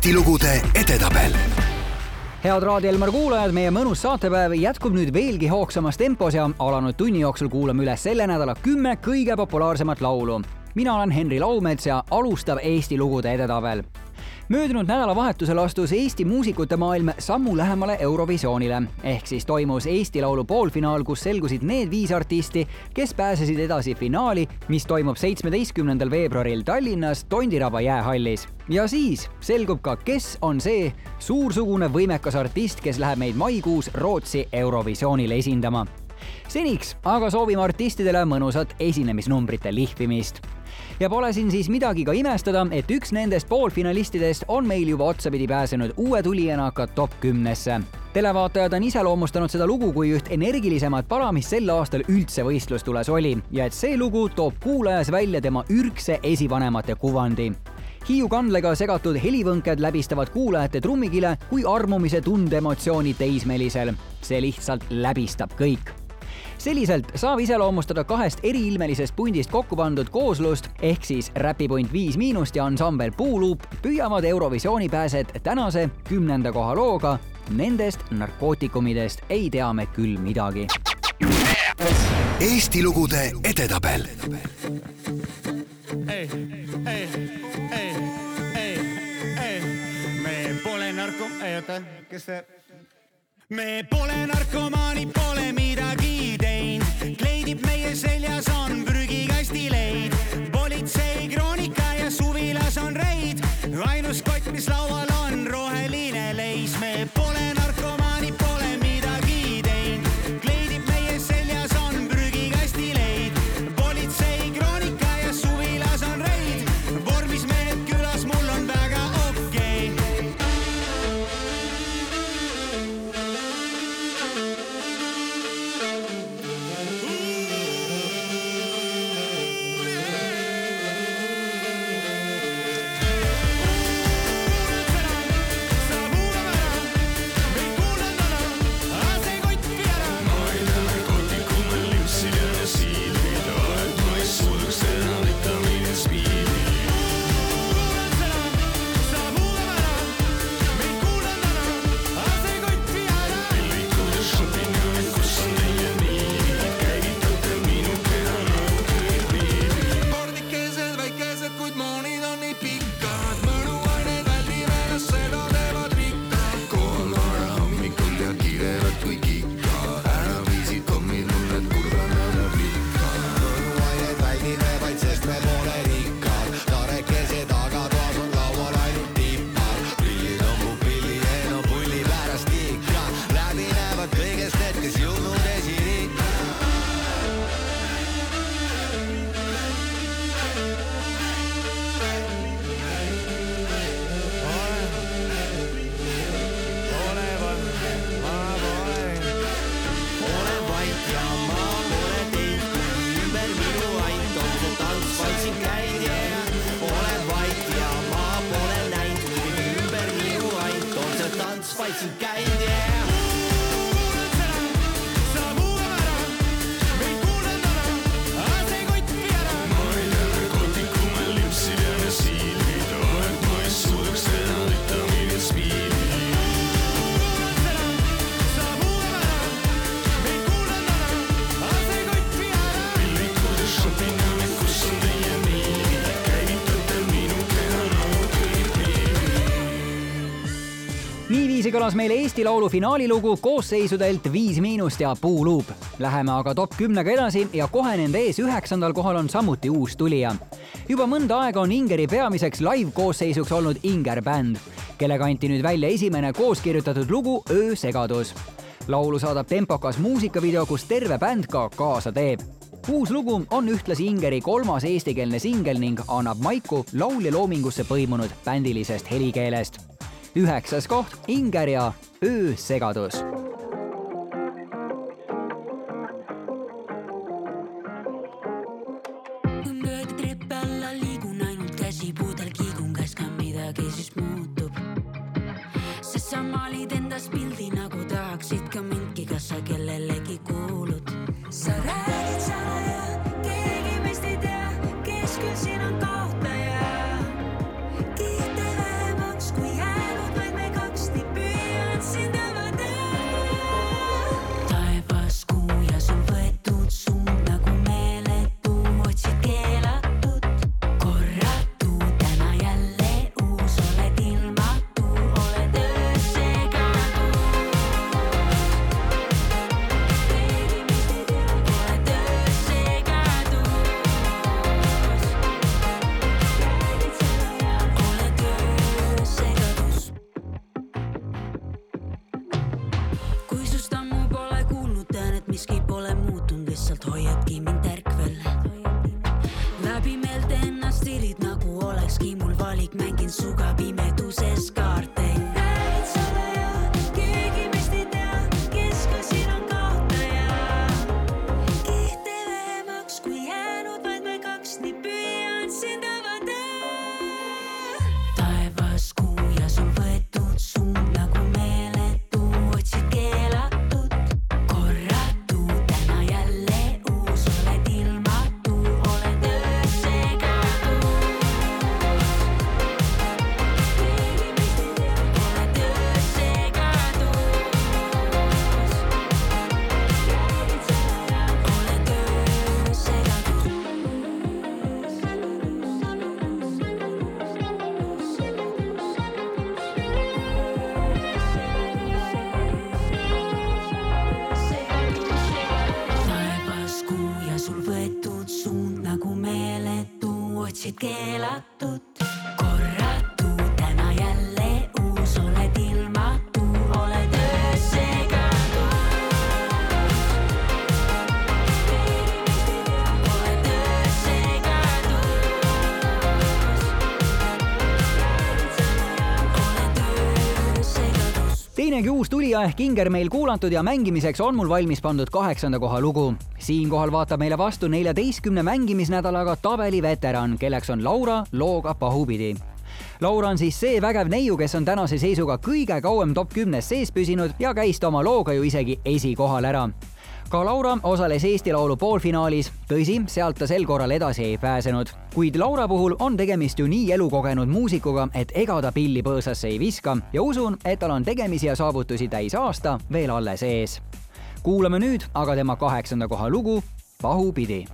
Eesti lugude edetabel head Raadio Elmar kuulajad, meie mõnus saatepäev jätkub nüüd veelgi hoogsamas tempos ja alanud tunni jooksul kuulame üle selle nädala kümme kõige populaarsemat laulu. mina olen Henri Laumets ja alustab Eesti lugude edetabel möödunud nädalavahetusel astus Eesti muusikute maailm sammu lähemale Eurovisioonile. ehk siis toimus Eesti Laulu poolfinaal, kus selgusid need viis artisti, kes pääsesid edasi finaali, mis toimub seitsmeteistkümnendal veebruaril Tallinnas Tondiraba jäähallis. ja siis selgub ka, kes on see suursugune võimekas artist, kes läheb meid maikuus Rootsi Eurovisioonil esindama seniks aga soovime artistidele mõnusat esinemisnumbrite lihvimist ja pole siin siis midagi ka imestada, et üks nendest poolfinalistidest on meil juba otsapidi pääsenud uue tulijana ka top kümnesse. televaatajad on iseloomustanud seda lugu kui üht energilisemat pala, mis sel aastal üldse võistlustules oli ja et see lugu toob kuulajas välja tema ürgse esivanemate kuvandi Hiiu kandlega segatud helivõnked läbistavad kuulajate trummikile kui armumise tundeemotsiooni teismelisel. see lihtsalt läbistab kõik selliselt saab iseloomustada kahest eriilmelisest pundist kokku pandud kooslust ehk siis räpipunt Viis Miinust ja ansambel Puuluup püüavad Eurovisiooni pääsed tänase kümnenda koha looga. Nendest narkootikumidest ei tea me küll midagi. Eesti lugude edetabel. ei, ei, ei, ei, ei, me pole narko-, ei oota, kes see me pole narkomaanid, pole midagi teinud, kleidib meie seljas on prügikasti leid. politsei kroonika ja suvilas on reid, ainus kott, mis laual on roheline leis, me pole narkomaanid. Kõlas meil Eesti Laulu finaalilugu koosseisudelt Viis Miinust ja Puuluup. Läheme aga top kümnega edasi ja kohe nende ees üheksandal kohal on samuti uus tulija. juba mõnda aega on Ingeri peamiseks live-koosseisuks olnud Inger bänd, kellega anti nüüd välja esimene koos kirjutatud lugu Öösegadus. laulu saadab tempokas muusikavideo, kus terve bänd ka kaasa teeb uus lugu on ühtlasi Ingeri kolmas eestikeelne singel ning annab maiku laulja loomingusse põimunud bändilisest helikeelest üheksas koht Inger ja öösegadus 再一见面。mõnegi uus tulija ehk Inger meil kuulatud ja mängimiseks on mul valmis pandud kaheksanda koha lugu. siinkohal vaatab meile vastu neljateistkümne mängimisnädalaga tabeli veteran, kelleks on Laura looga pahupidi Laura on siis see vägev neiu, kes on tänase seisuga kõige kauem top kümnes sees püsinud ja käis ta oma looga ju isegi esikohal ära ka Laura osales Eesti Laulu poolfinaalis, tõsi, sealt ta sel korral edasi ei pääsenud, kuid Laura puhul on tegemist ju nii elukogenud muusikuga, et ega ta pilli põõsasse ei viska ja usun, et tal on tegemisi ja saavutusi täis aasta veel alles ees. kuulame nüüd aga tema kaheksanda koha lugu Pahupidi.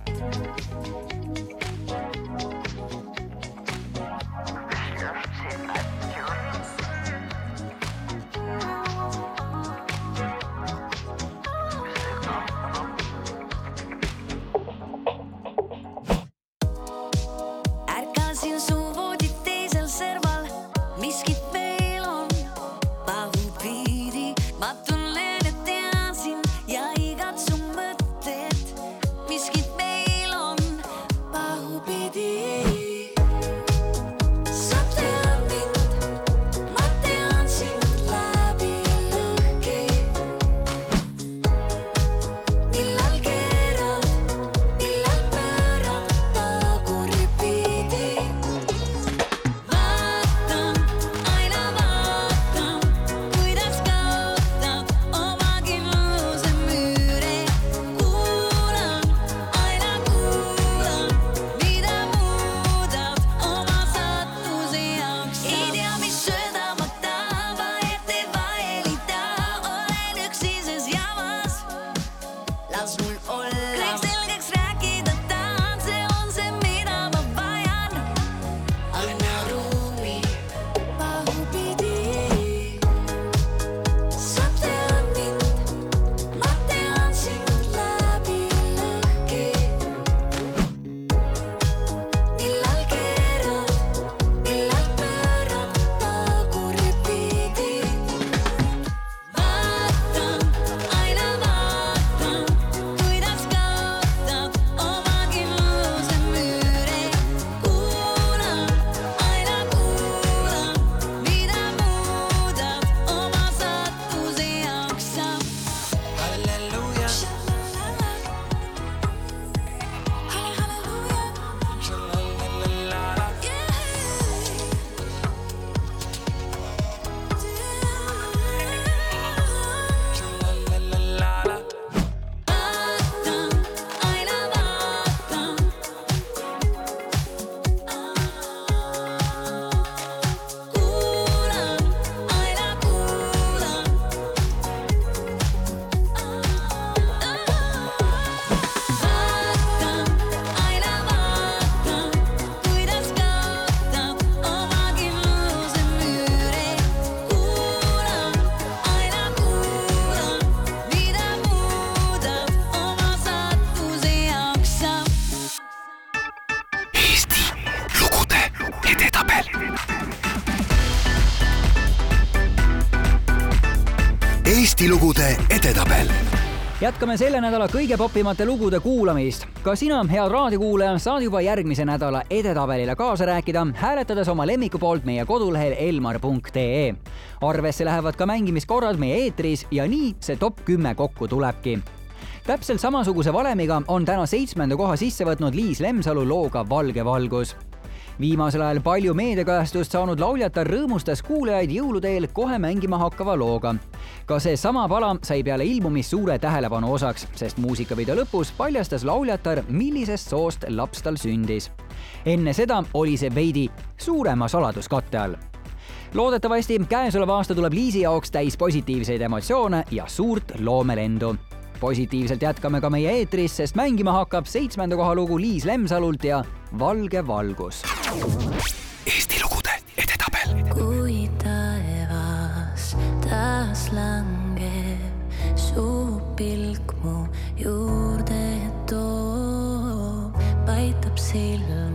Jätkame selle nädala kõige popimate lugude kuulamist. ka sina, head raadiokuulaja, saad juba järgmise nädala edetabelile kaasa rääkida, hääletades oma lemmiku poolt meie kodulehel elmar.ee. arvesse lähevad ka mängimiskorrad meie eetris ja nii see top kümme kokku tulebki täpselt samasuguse valemiga on täna seitsmenda koha sisse võtnud Liis Lemsalu looga Valge valgus viimasel ajal palju meediakajastust saanud lauljatar rõõmustas kuulajaid jõuluteel kohe mängima hakkava looga. ka seesama pala sai peale ilmumist suure tähelepanu osaks, sest muusikavideo lõpus paljastas lauljatar, millisest soost laps tal sündis. enne seda oli see veidi suurema saladuskatte all loodetavasti käesolev aasta tuleb Liisi jaoks täis positiivseid emotsioone ja suurt loomelendu positiivselt jätkame ka meie eetris, sest mängima hakkab seitsmenda koha lugu Liis Lemsalult ja Valge valgus. Eesti lugude edetabel. kui taevas taas langeb, su pilk mu juurde toob, paitab silma,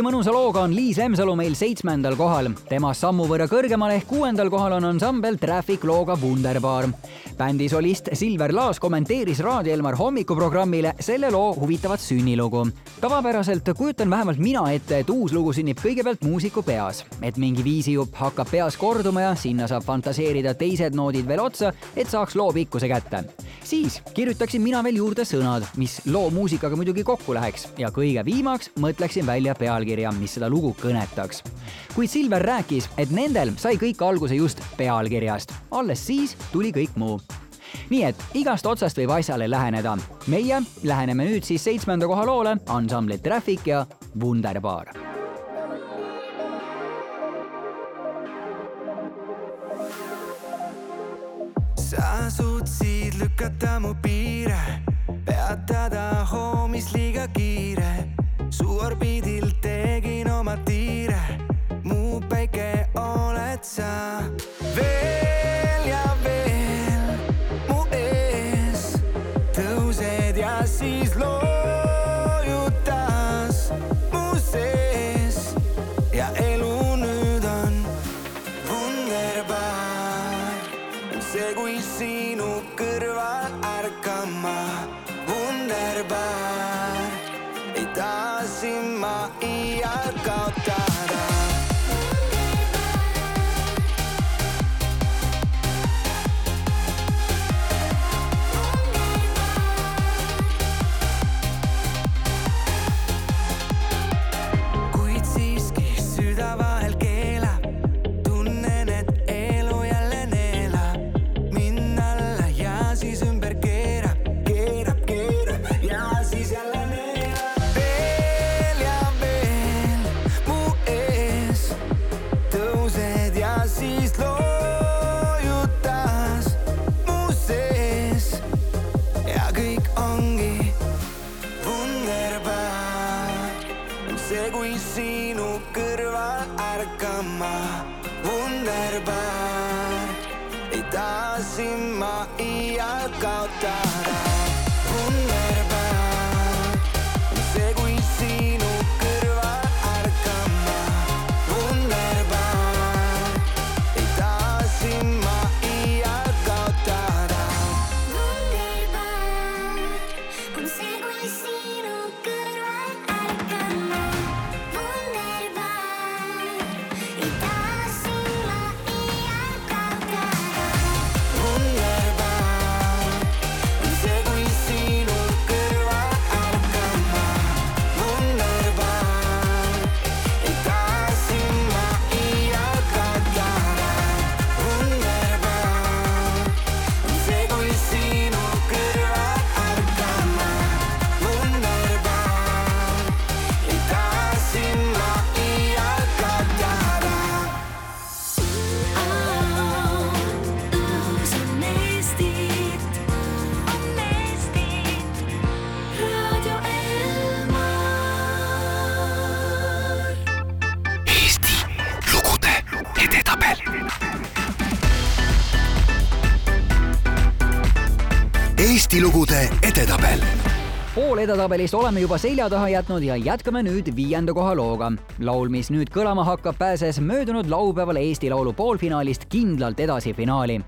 sellise mõnusa looga on Liis Lemsalu meil seitsmendal kohal. temast sammu võrra kõrgemal ehk kuuendal kohal on ansambel Traffic looga Wunderbar. bändi solist Silver Laas kommenteeris Raadio Elmar hommikuprogrammile selle loo huvitavat sünnilugu. Tavapäraselt kujutan vähemalt mina ette, et uus lugu sünnib kõigepealt muusiku peas, et mingi viisijupp hakkab peas korduma ja sinna saab fantaseerida teised noodid veel otsa, et saaks loo pikkuse kätte. siis kirjutaksin mina veel juurde sõnad, mis loo muusikaga muidugi kokku läheks ja kõige viimaks mõtleksin välja pealkirja, mis seda lugu kõnetaks. kuid Silver rääkis, et nendel sai kõik alguse just pealkirjast, alles siis tuli kõik muu nii et igast otsast võib asjale läheneda. meie läheneme nüüd siis seitsmenda koha loole ansambli Traffic ja Wunderbar sa suutsid lükata mu piire, peatada edetabelist oleme juba selja taha jätnud ja jätkame nüüd viienda koha looga. laul, mis nüüd kõlama hakkab, pääses möödunud laupäeval Eesti Laulu poolfinaalist kindlalt edasi finaali.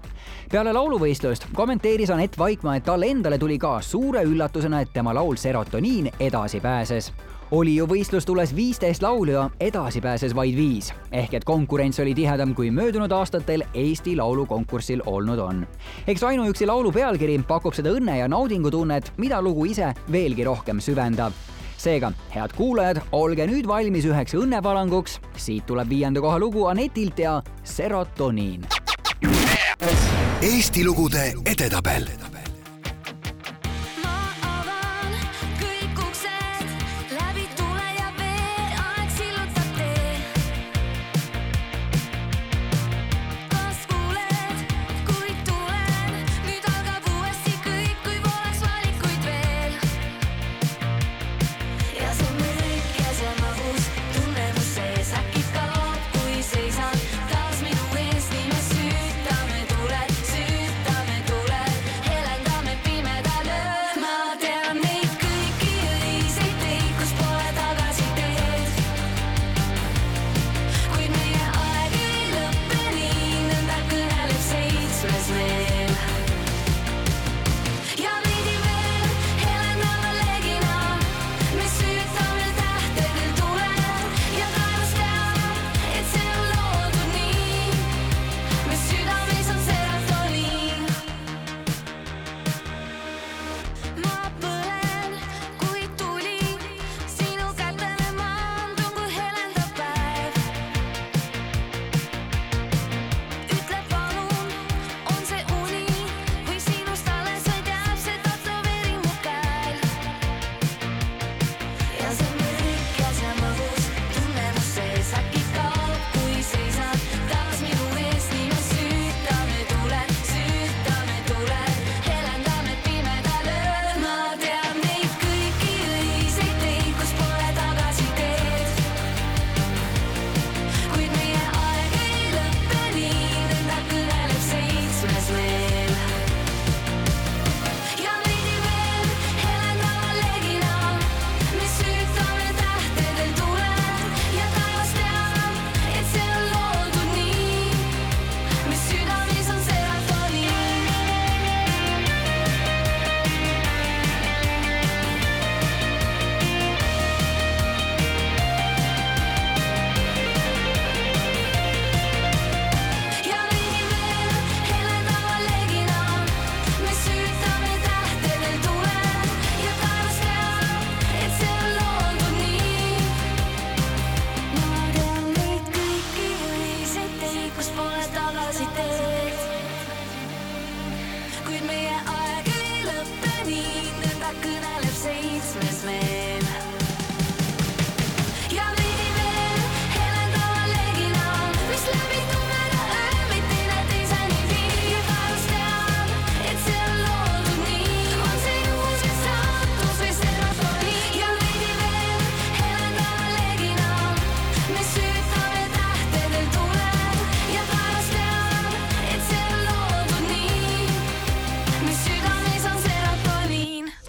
peale lauluvõistlust kommenteeris Anett Vaikmaa, et talle endale tuli ka suure üllatusena, et tema laul Serotoniin edasi pääses oli ju võistlustules viisteist laulu ja edasi pääses vaid viis. ehk et konkurents oli tihedam kui möödunud aastatel Eesti Laulu konkursil olnud on. eks ainuüksi laulu pealkiri pakub seda õnne ja naudingutunnet, mida lugu ise veelgi rohkem süvendab seega, head kuulajad, olge nüüd valmis üheks õnnepalanguks. siit tuleb viienda koha lugu Anetilt ja Serotoniin. Eesti lugude edetabel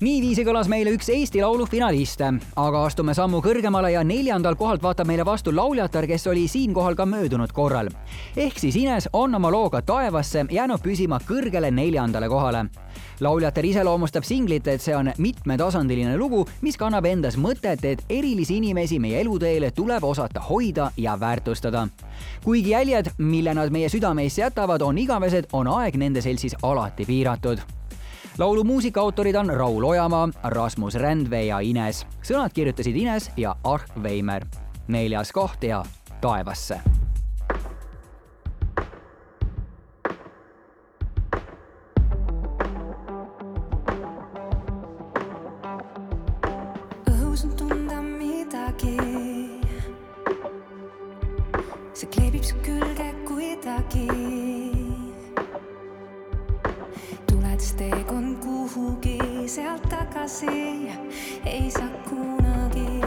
edasi kõlas meile üks Eesti Laulu finaliste, aga astume sammu kõrgemale ja neljandal kohalt vaatab meile vastu lauljatar, kes oli siinkohal ka möödunud korral. ehk siis Ines on oma looga Taevasse jäänud püsima kõrgele neljandale kohale. lauljatar iseloomustab singlit, et see on mitmetasandiline lugu, mis kannab endas mõtet, et erilisi inimesi meie eluteele tuleb osata hoida ja väärtustada. kuigi jäljed, mille nad meie südameisse jätavad, on igavesed, on aeg nende seltsis alati piiratud laulu muusikaautorid on Raul Ojamaa, Rasmus Rändvee ja Ines. sõnad kirjutasid Ines ja Arh Veimer. neljas koht ja Taevasse see kleebib su külge kuidagi. Tuledes teekond kuhugi sealt tagasi ei saa kunagi.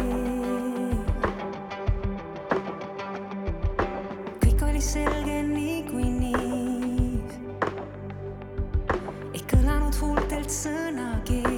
kõik oli selge niikuinii. ei kõlanud huultelt sõnagi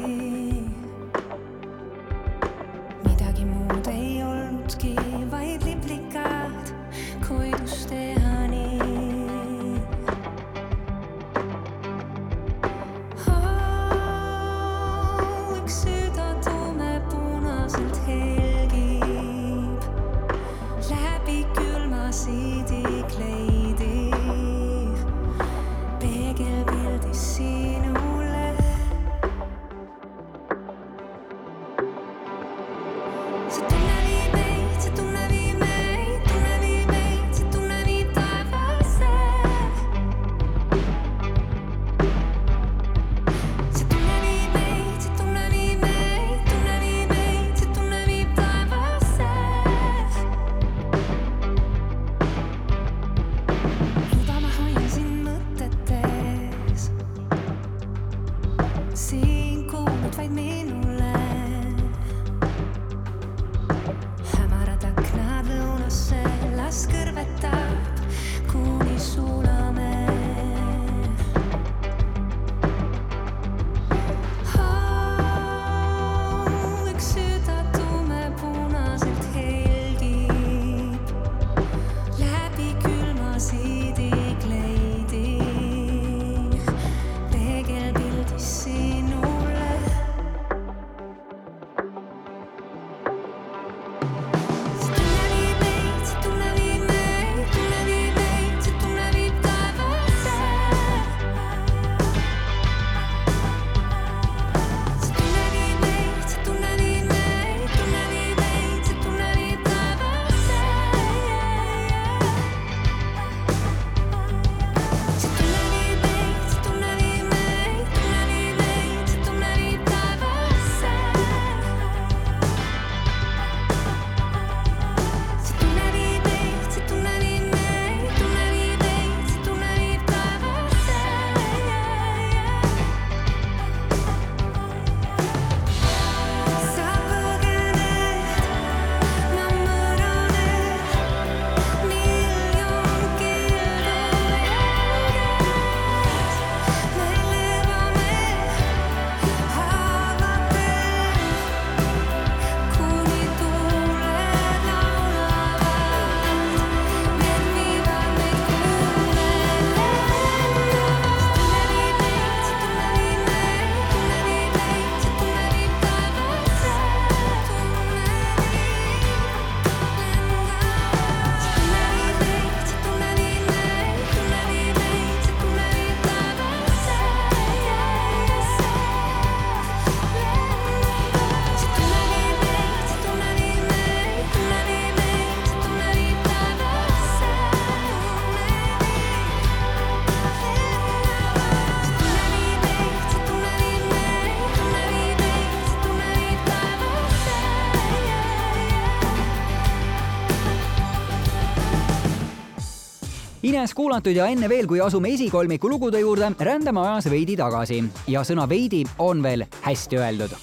Ines kuulatud ja enne veel, kui asume esikolmiku lugude juurde, rändame ajas veidi tagasi ja sõna veidi on veel hästi öeldud.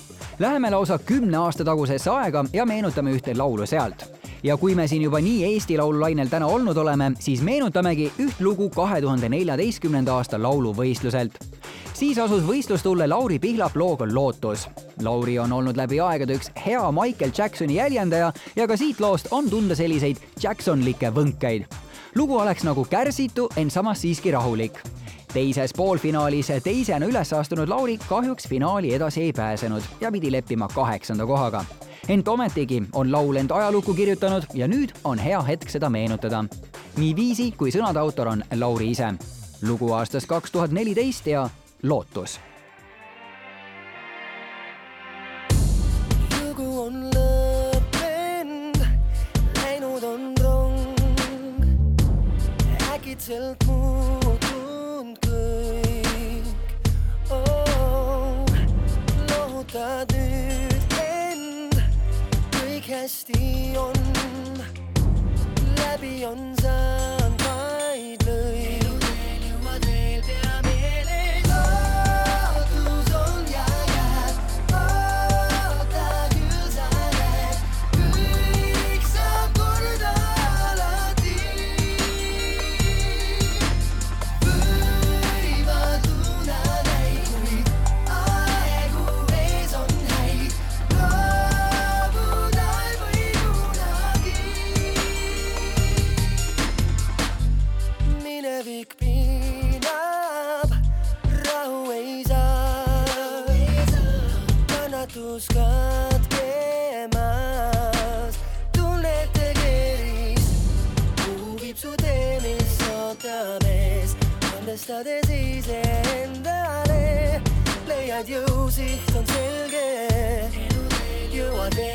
Läheme lausa kümne aasta tagusesse aega ja meenutame ühte laulu sealt. ja kui me siin juba nii Eesti Laulu lainel täna olnud oleme, siis meenutamegi üht lugu kahe tuhande neljateistkümnenda aasta lauluvõistluselt. siis asus võistlustulle Lauri Pihlap looga Lootus. Lauri on olnud läbi aegade üks hea Michael Jacksoni jäljendaja ja ka siit loost on tunda selliseid Jacksonlikke võnkeid. Lugu oleks nagu kärsitu, ent samas siiski rahulik teises poolfinaalis teisena üles astunud Lauri kahjuks finaali edasi ei pääsenud ja pidi leppima kaheksanda kohaga. ent ometigi on laul end ajalukku kirjutanud ja nüüd on hea hetk seda meenutada. nii viisi kui sõnade autor on Lauri ise. lugu aastast kaks tuhat neliteist ja Lootus lugu on äkitselt muutunud kõik oh,. lohutad nüüd end, kõik hästi on, läbi iseendale, leiad jõu, siht on selge, jõuad veel.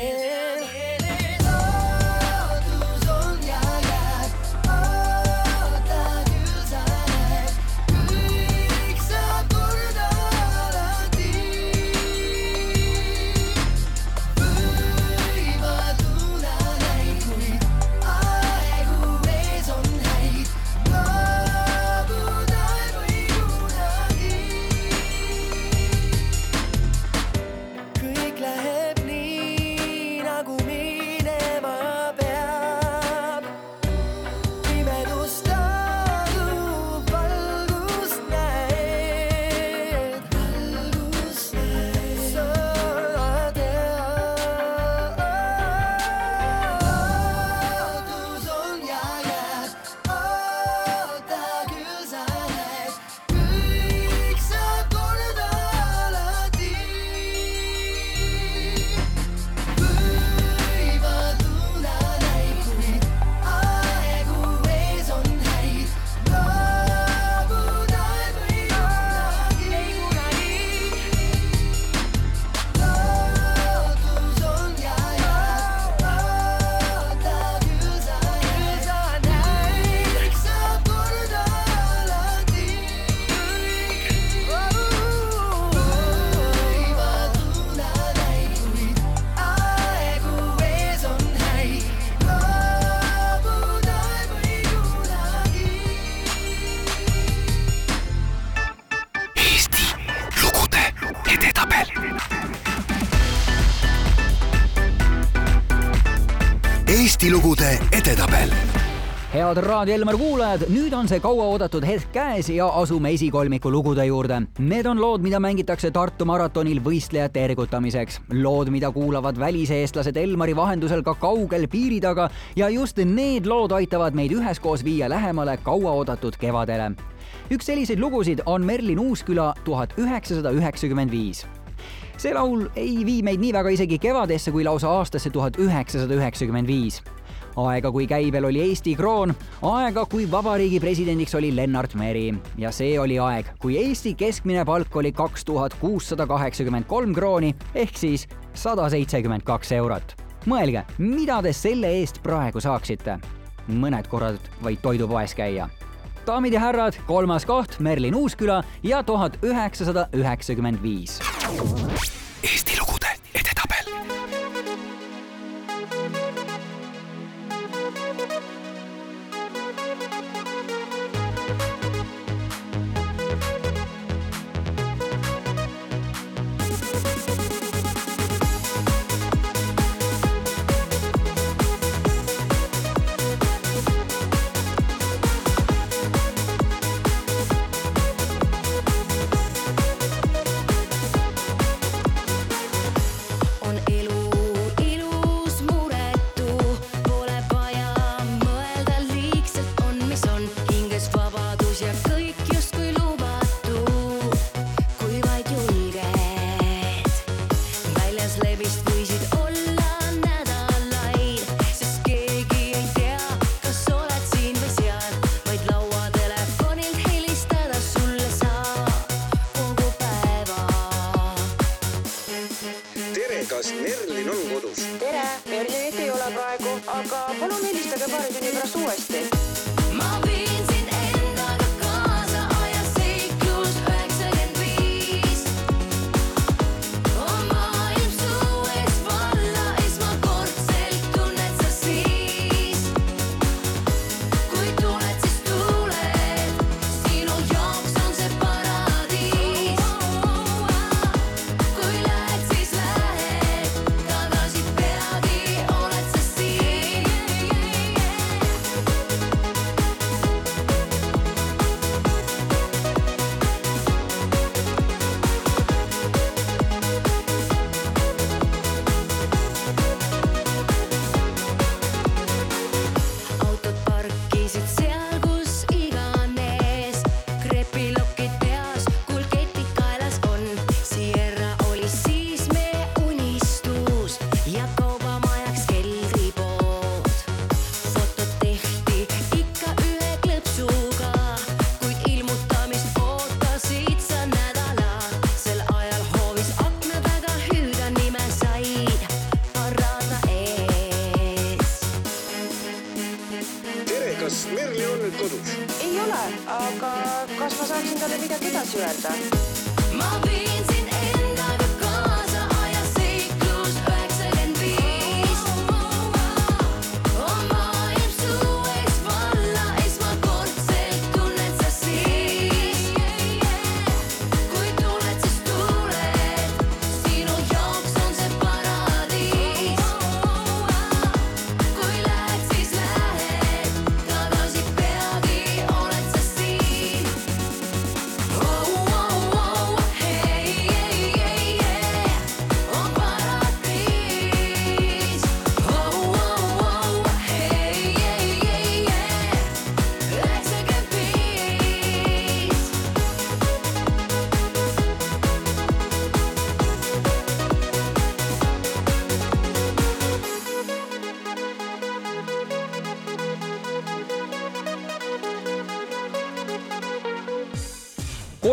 Eesti lugude edetabel head Raadio Elmar kuulajad, nüüd on see kauaoodatud hetk käes ja asume esikolmiku lugude juurde. Need on lood, mida mängitakse Tartu maratonil võistlejate ergutamiseks. lood, mida kuulavad väliseestlased Elmari vahendusel ka kaugel piiri taga ja just need lood aitavad meid üheskoos viia lähemale kauaoodatud kevadele. üks selliseid lugusid on Merlin Uusküla tuhat üheksasada üheksakümmend viis see laul ei vii meid nii väga isegi kevadesse kui lausa aastasse tuhat üheksasada üheksakümmend viis aega, kui käibel oli Eesti kroon, aega, kui vabariigi presidendiks oli Lennart Meri ja see oli aeg, kui Eesti keskmine palk oli kaks tuhat kuussada kaheksakümmend kolm krooni ehk siis sada seitsekümmend kaks eurot. mõelge, mida te selle eest praegu saaksite? mõned korrad vaid toidupoes käia. Daamid ja härrad, kolmas koht Merlin Uusküla ja tuhat üheksasada üheksakümmend viis. Eesti lugude edetabel.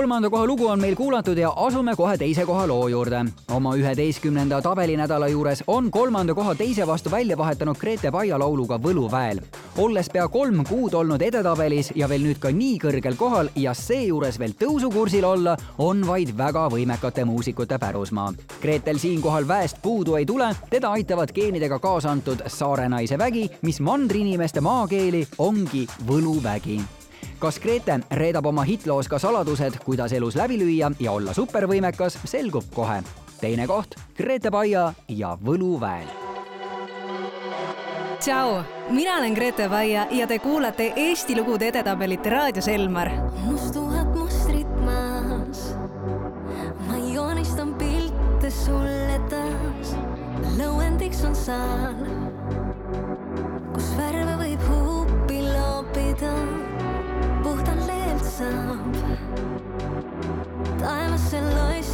Kolmanda koha lugu on meil kuulatud ja asume kohe teise koha loo juurde. oma üheteistkümnenda tabelinädala juures on kolmanda koha teise vastu välja vahetanud Grete Paia lauluga Võluväel. olles pea kolm kuud olnud edetabelis ja veel nüüd ka nii kõrgel kohal ja seejuures veel tõusukursil olla, on vaid väga võimekate muusikute pärusmaa. Gretel siinkohal väest puudu ei tule, teda aitavad geenidega kaasa antud saare naise vägi, mis mandriinimeste maakeeli ongi võluvägi kas Grete reedab oma hitloos ka saladused, kuidas elus läbi lüüa ja olla supervõimekas, selgub kohe. teine koht, Grete Paia ja Võluväel. tšau, mina olen Grete Paia ja te kuulate Eesti lugude edetabelit Raadio Selmar. must tuhat mustrit maas. ma joonistan pilte sulle taas. lõuendiks on saal, kus värve võib huupi loopida. up. Time I said lies.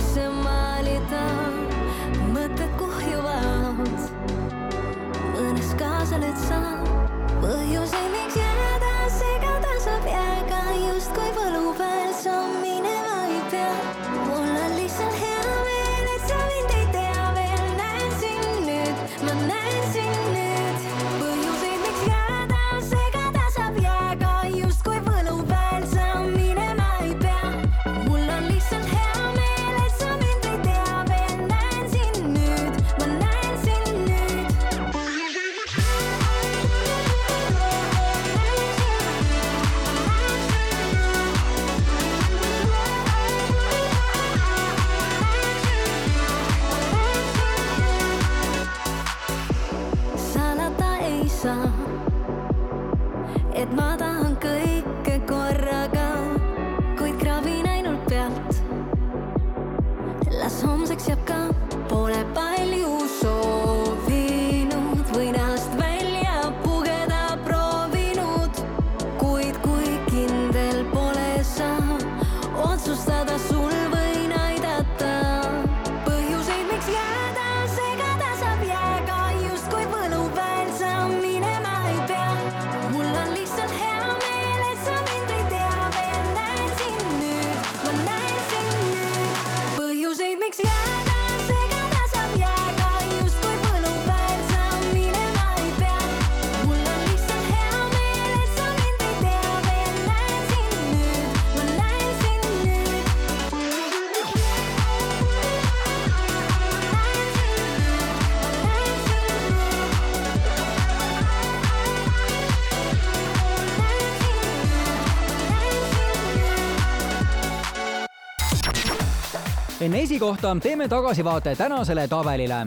Enne esikohta teeme tagasivaate tänasele tabelile.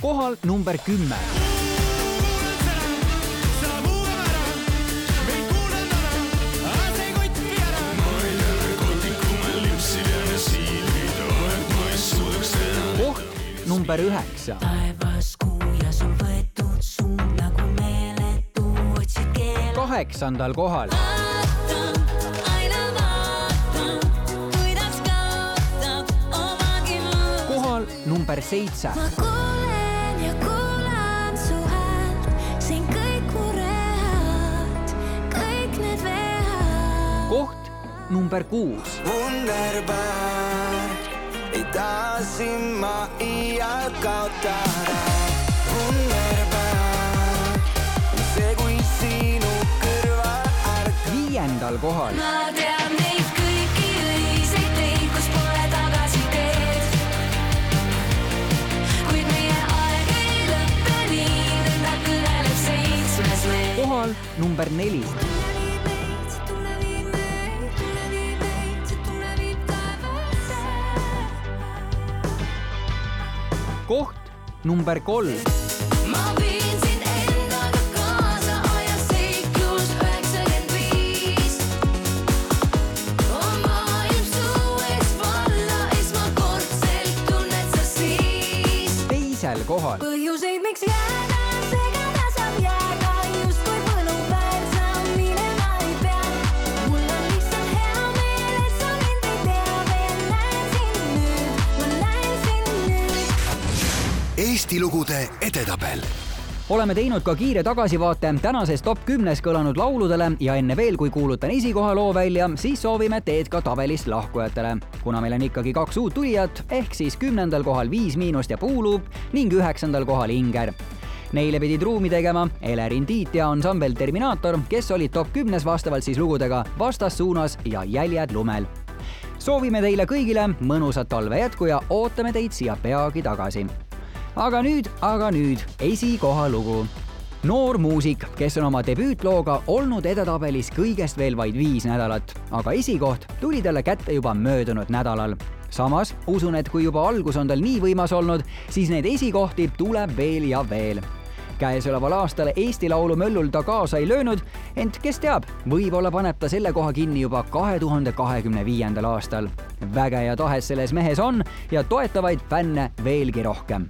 kohal number kümme, seda kuulame ära, meid number seitse, ma kuulen ja kuulan su häält, siin kõik mured, kõik need vead. koht number kuus, Wunderbar ei taha sind ma iial kaotada. Wunderbar see, kui sinuga neljandal kohal. ma tean viib taevasse. koht number kolm, Eesti lugude edetabel oleme teinud ka kiire tagasivaate tänases top kümnes kõlanud lauludele ja enne veel, kui kuulutan esikoha loo välja, siis soovime teed ka tabelist lahkujatele. kuna meil on ikkagi kaks uut tulijat, ehk siis kümnendal kohal Viis Miinust ja Puuluup ning üheksandal kohal Inger Neile pidid ruumi tegema Elerin Tiit ja ansambel Terminaator, kes olid top kümnes vastavalt siis lugudega Vastassuunas ja Jäljed lumel. soovime teile kõigile mõnusat talve jätku ja ootame teid siia peagi tagasi aga nüüd, aga nüüd esikoha lugu. noor muusik, kes on oma debüütlooga olnud edetabelis kõigest veel vaid viis nädalat, aga esikoht tuli talle kätte juba möödunud nädalal. samas usun, et kui juba algus on tal nii võimas olnud, siis neid esikohti tuleb veel ja veel käesoleval aastal Eesti Laulu möllul ta kaasa ei löönud, ent kes teab, võib-olla paneb ta selle koha kinni juba kahe tuhande kahekümne viiendal aastal. väge ja tahet selles mehes on ja toetavaid fänne veelgi rohkem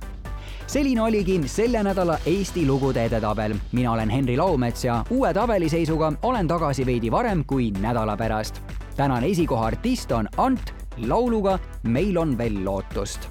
selline oligi selle nädala Eesti lugude edetabel. mina olen Henri Laumets ja uue tabeliseisuga olen tagasi veidi varem kui nädala pärast. tänane esikoha artist on Ant lauluga Meil on veel lootust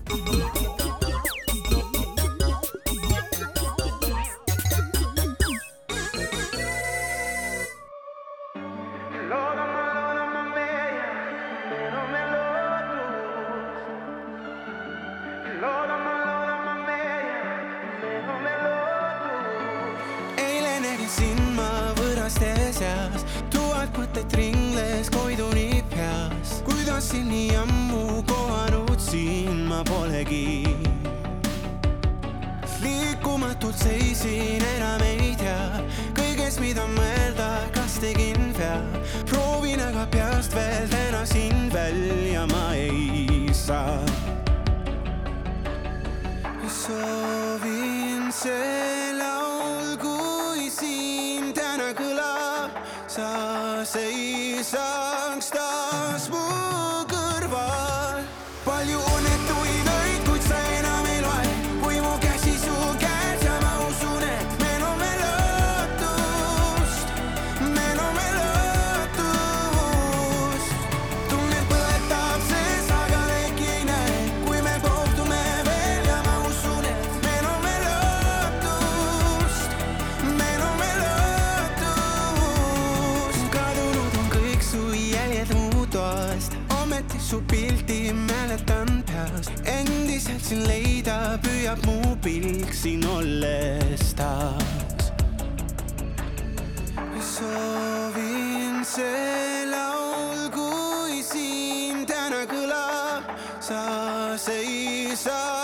kõigest, mida mõelda, kas tegin vea. proovin aga peast veel täna sind välja ma ei saa. soovin see laul, kui siin täna kõlab, sa seisaks sind leida püüab mu pilk siin olles taas. soovin see laul, kui siin täna kõlab, sa seisaks